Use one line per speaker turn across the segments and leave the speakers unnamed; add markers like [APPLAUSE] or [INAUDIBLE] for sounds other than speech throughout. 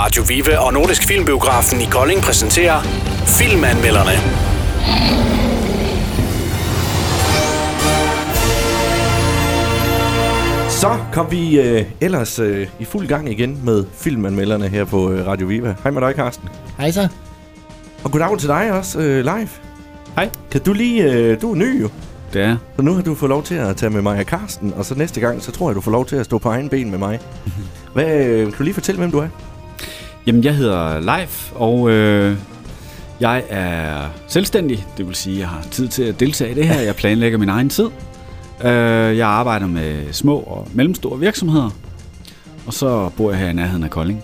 Radio Vive og Nordisk Filmbiografen i Kolding præsenterer Filmanmelderne.
Så kom vi øh, ellers øh, i fuld gang igen med filmanmelderne her på øh, Radio Viva. Hej med dig, Carsten.
Hej så.
Og goddag til dig også øh, live.
Hej.
Kan du lige... Øh, du er ny jo,
Det er.
så nu har du fået lov til at tage med mig og Carsten. Og så næste gang, så tror jeg, du får lov til at stå på egen ben med mig. [LAUGHS] Hvad, øh, kan du lige fortælle, hvem du er?
Jamen, jeg hedder Leif, og øh, jeg er selvstændig. Det vil sige, at jeg har tid til at deltage i det her. Jeg planlægger min egen tid. Øh, jeg arbejder med små og mellemstore virksomheder. Og så bor jeg her i nærheden af Kolding.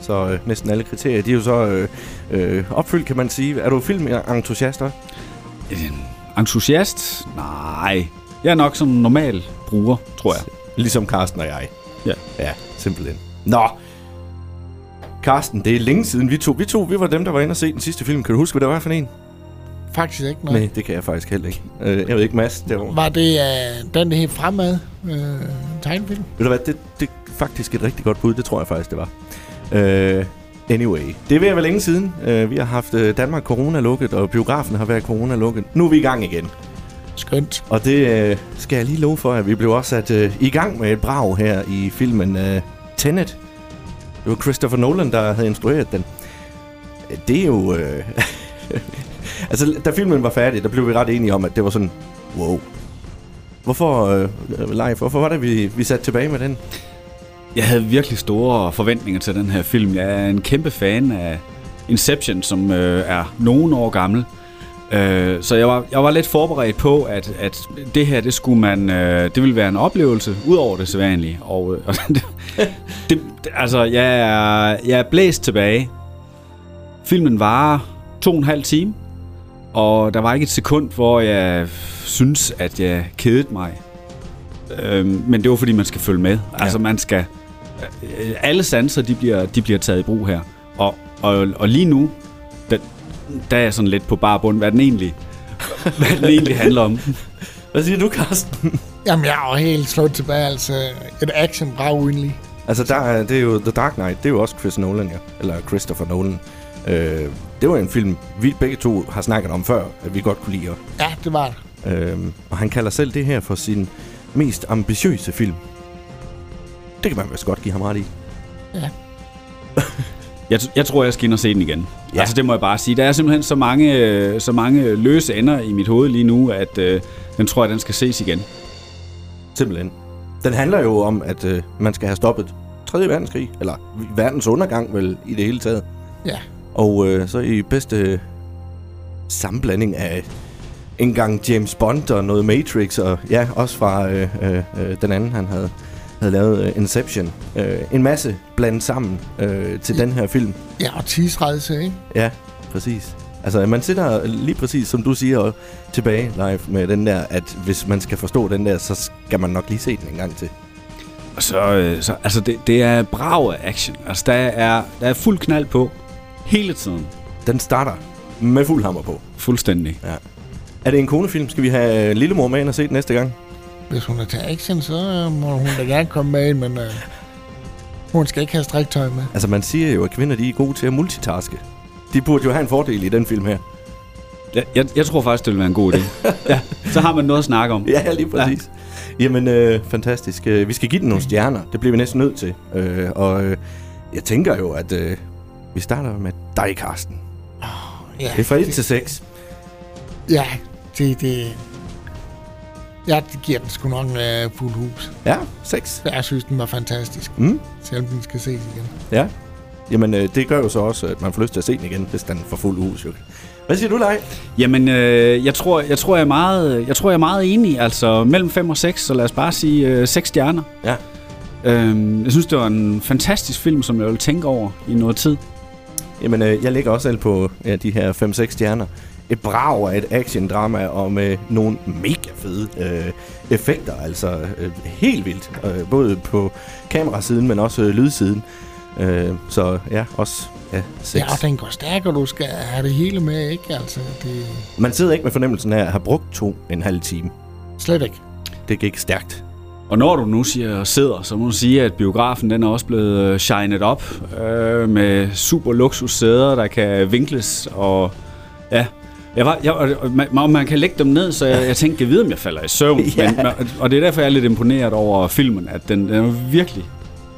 Så øh, næsten alle kriterier, de er jo så øh, øh, opfyldt, kan man sige. Er du filmentusiast også?
En entusiast? Nej. Jeg er nok som en normal bruger, tror jeg.
Ligesom Carsten og jeg.
Ja.
Ja, simpelthen. Nå. Carsten, det er længe siden vi to. Vi to, vi var dem, der var inde og se den sidste film. Kan du huske, hvad det var for en?
Faktisk ikke
Nej. Nej det kan jeg faktisk heller ikke. Øh, jeg ved ikke, Mads, derovre.
Var det uh, den, der helt fremad uh, tegnefilm?
Ved du hvad, det, det er faktisk et rigtig godt bud. Det tror jeg faktisk, det var. Øh, anyway, det er ved at være længe siden. Øh, vi har haft øh, Danmark corona lukket, og biografen har været corona lukket. Nu er vi i gang igen.
Skønt.
Og det øh, skal jeg lige love for, at vi blev også sat øh, i gang med et brag her i filmen øh, Tenet. Det var Christopher Nolan, der havde instrueret den. Det er jo... Øh, [LAUGHS] altså, da filmen var færdig, der blev vi ret enige om, at det var sådan... Wow. Hvorfor, øh, live, hvorfor var det, vi, vi satte tilbage med den?
Jeg havde virkelig store forventninger til den her film. Jeg er en kæmpe fan af Inception, som øh, er nogle år gammel. Øh, så jeg var, jeg var lidt forberedt på, at, at det her, det skulle man, øh, det ville være en oplevelse, ud over det sædvanlige. Og, øh, og [LAUGHS] det, det, altså, jeg er, jeg er blæst tilbage. Filmen varer to og en halv time, og der var ikke et sekund, hvor jeg synes, at jeg kedede mig. Øhm, men det var fordi, man skal følge med. Ja. Altså, man skal... øh, Alle sanser, de bliver, de bliver taget i brug her. Og, og, og lige nu, der, der er jeg sådan lidt på bare bund, hvad den egentlig, hvad den egentlig handler om.
Hvad siger du, Carsten?
Jamen, jeg er jo helt slået tilbage. Altså, et action bra uenlig.
altså, der, er- det er jo The Dark Knight. Det er jo også Chris Nolan, ja. Eller Christopher Nolan. Øh, det var en film, vi begge to har snakket om før, at vi godt kunne lide.
Ja, det var det.
Øhm, og han kalder selv det her for sin mest ambitiøse film. Det kan man vist godt give ham ret i.
Jeg, jeg tror, jeg skal ind og se den igen.
Ja.
Altså, det må jeg bare sige. Der er simpelthen så mange, øh, så mange løse ender i mit hoved lige nu, at øh, den tror jeg, den skal ses igen.
Simpelthen. Den handler jo om, at øh, man skal have stoppet 3. verdenskrig, eller verdens undergang vel i det hele taget.
Ja.
Og øh, så i bedste sammenblanding af en gang James Bond og noget Matrix, og ja, også fra øh, øh, øh, den anden, han havde, havde lavet øh, Inception. Øh, en masse blandet sammen øh, til den her film.
Ja, og tidsrejse, ikke?
Ja, præcis. Altså, man sidder lige præcis, som du siger, tilbage live med den der, at hvis man skal forstå den der, så skal man nok lige se den en gang til.
Og så, øh, så altså, det, det er brav af action. Altså, der er, der er fuld knald på hele tiden.
Den starter med fuld hammer på.
Fuldstændig.
Er det en konefilm? Skal vi have Lillemor med ind og se den næste gang?
Hvis hun er til action, så øh, må hun da gerne komme med ind, men øh, hun skal ikke have striktøj med.
Altså, man siger jo, at kvinder de er gode til at multitaske. De burde jo have en fordel i den film her.
Jeg, jeg, jeg tror faktisk, det vil være en god idé. ja, så har man noget at snakke om. [LAUGHS]
Ja, lige præcis. Ja. Jamen, øh, fantastisk. Øh, Vi skal give den nogle stjerner. Det bliver vi næsten nødt til. Øh, og øh, jeg tænker jo, at øh, vi starter med dig, Karsten.
Ja,
Det er fra 1 til 6.
ja det, det... Ja, det giver den sgu nok en øh, fuld hus.
Ja, 6.
Jeg synes, den var fantastisk,
Mm.
selvom den skal ses igen.
Ja. Jamen, øh, det gør jo så også, at man får lyst til at se den igen, hvis den får fuld hus. Jo. Hvad siger du, Lej?
Jamen, øh, jeg, tror, jeg, tror, jeg, er meget, jeg tror, jeg er meget enig. Altså, mellem 5 og 6, så lad os bare sige øh, 6 stjerner.
Ja.
Øhm, jeg synes, det var en fantastisk film, som jeg vil tænke over i noget tid.
Jamen, øh, jeg ligger også selv på ja, de her 5-6 stjerner. Et brag af et action-drama, og med nogle mega fede øh, effekter. Altså, øh, helt vildt. Øh, både på kamerasiden, men også øh, lydsiden. Øh, så ja, også ja, 6.
Ja, og den går stærk, og du skal have det hele med, ikke? Altså, det
Man sidder ikke med fornemmelsen af at have brugt to en halv time.
slet ikke.
Det gik stærkt.
Og når du nu siger sidder, så må du sige, at biografen den er også blevet øh, shined op øh, med super luksussæder, der kan vinkles og ja. Jeg var, jeg, man, man kan lægge dem ned, så jeg, jeg tænkte, jeg ved, om jeg falder i søvn. [LAUGHS]
Ja.
Men, og det er derfor, jeg er lidt imponeret over filmen, at den, den er virkelig,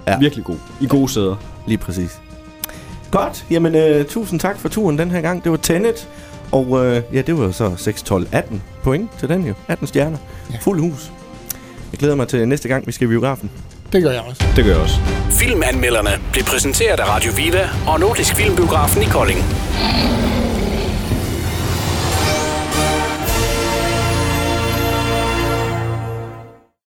Ja. virkelig god. I gode sæder.
Lige præcis. Godt. Jamen, øh, tusind tak for turen den her gang. Det var Tenet. Og øh, ja, det var jo så 6, 12, 18 point til den jo. 18 stjerner. Ja.
Ja.
Fuld hus. Jeg glæder mig til næste gang, vi skal i biografen.
Det gør jeg også.
Det gør jeg også.
Filmanmelderne blev præsenteret af Radio Viva og Nordisk Filmbiografen i Kolding.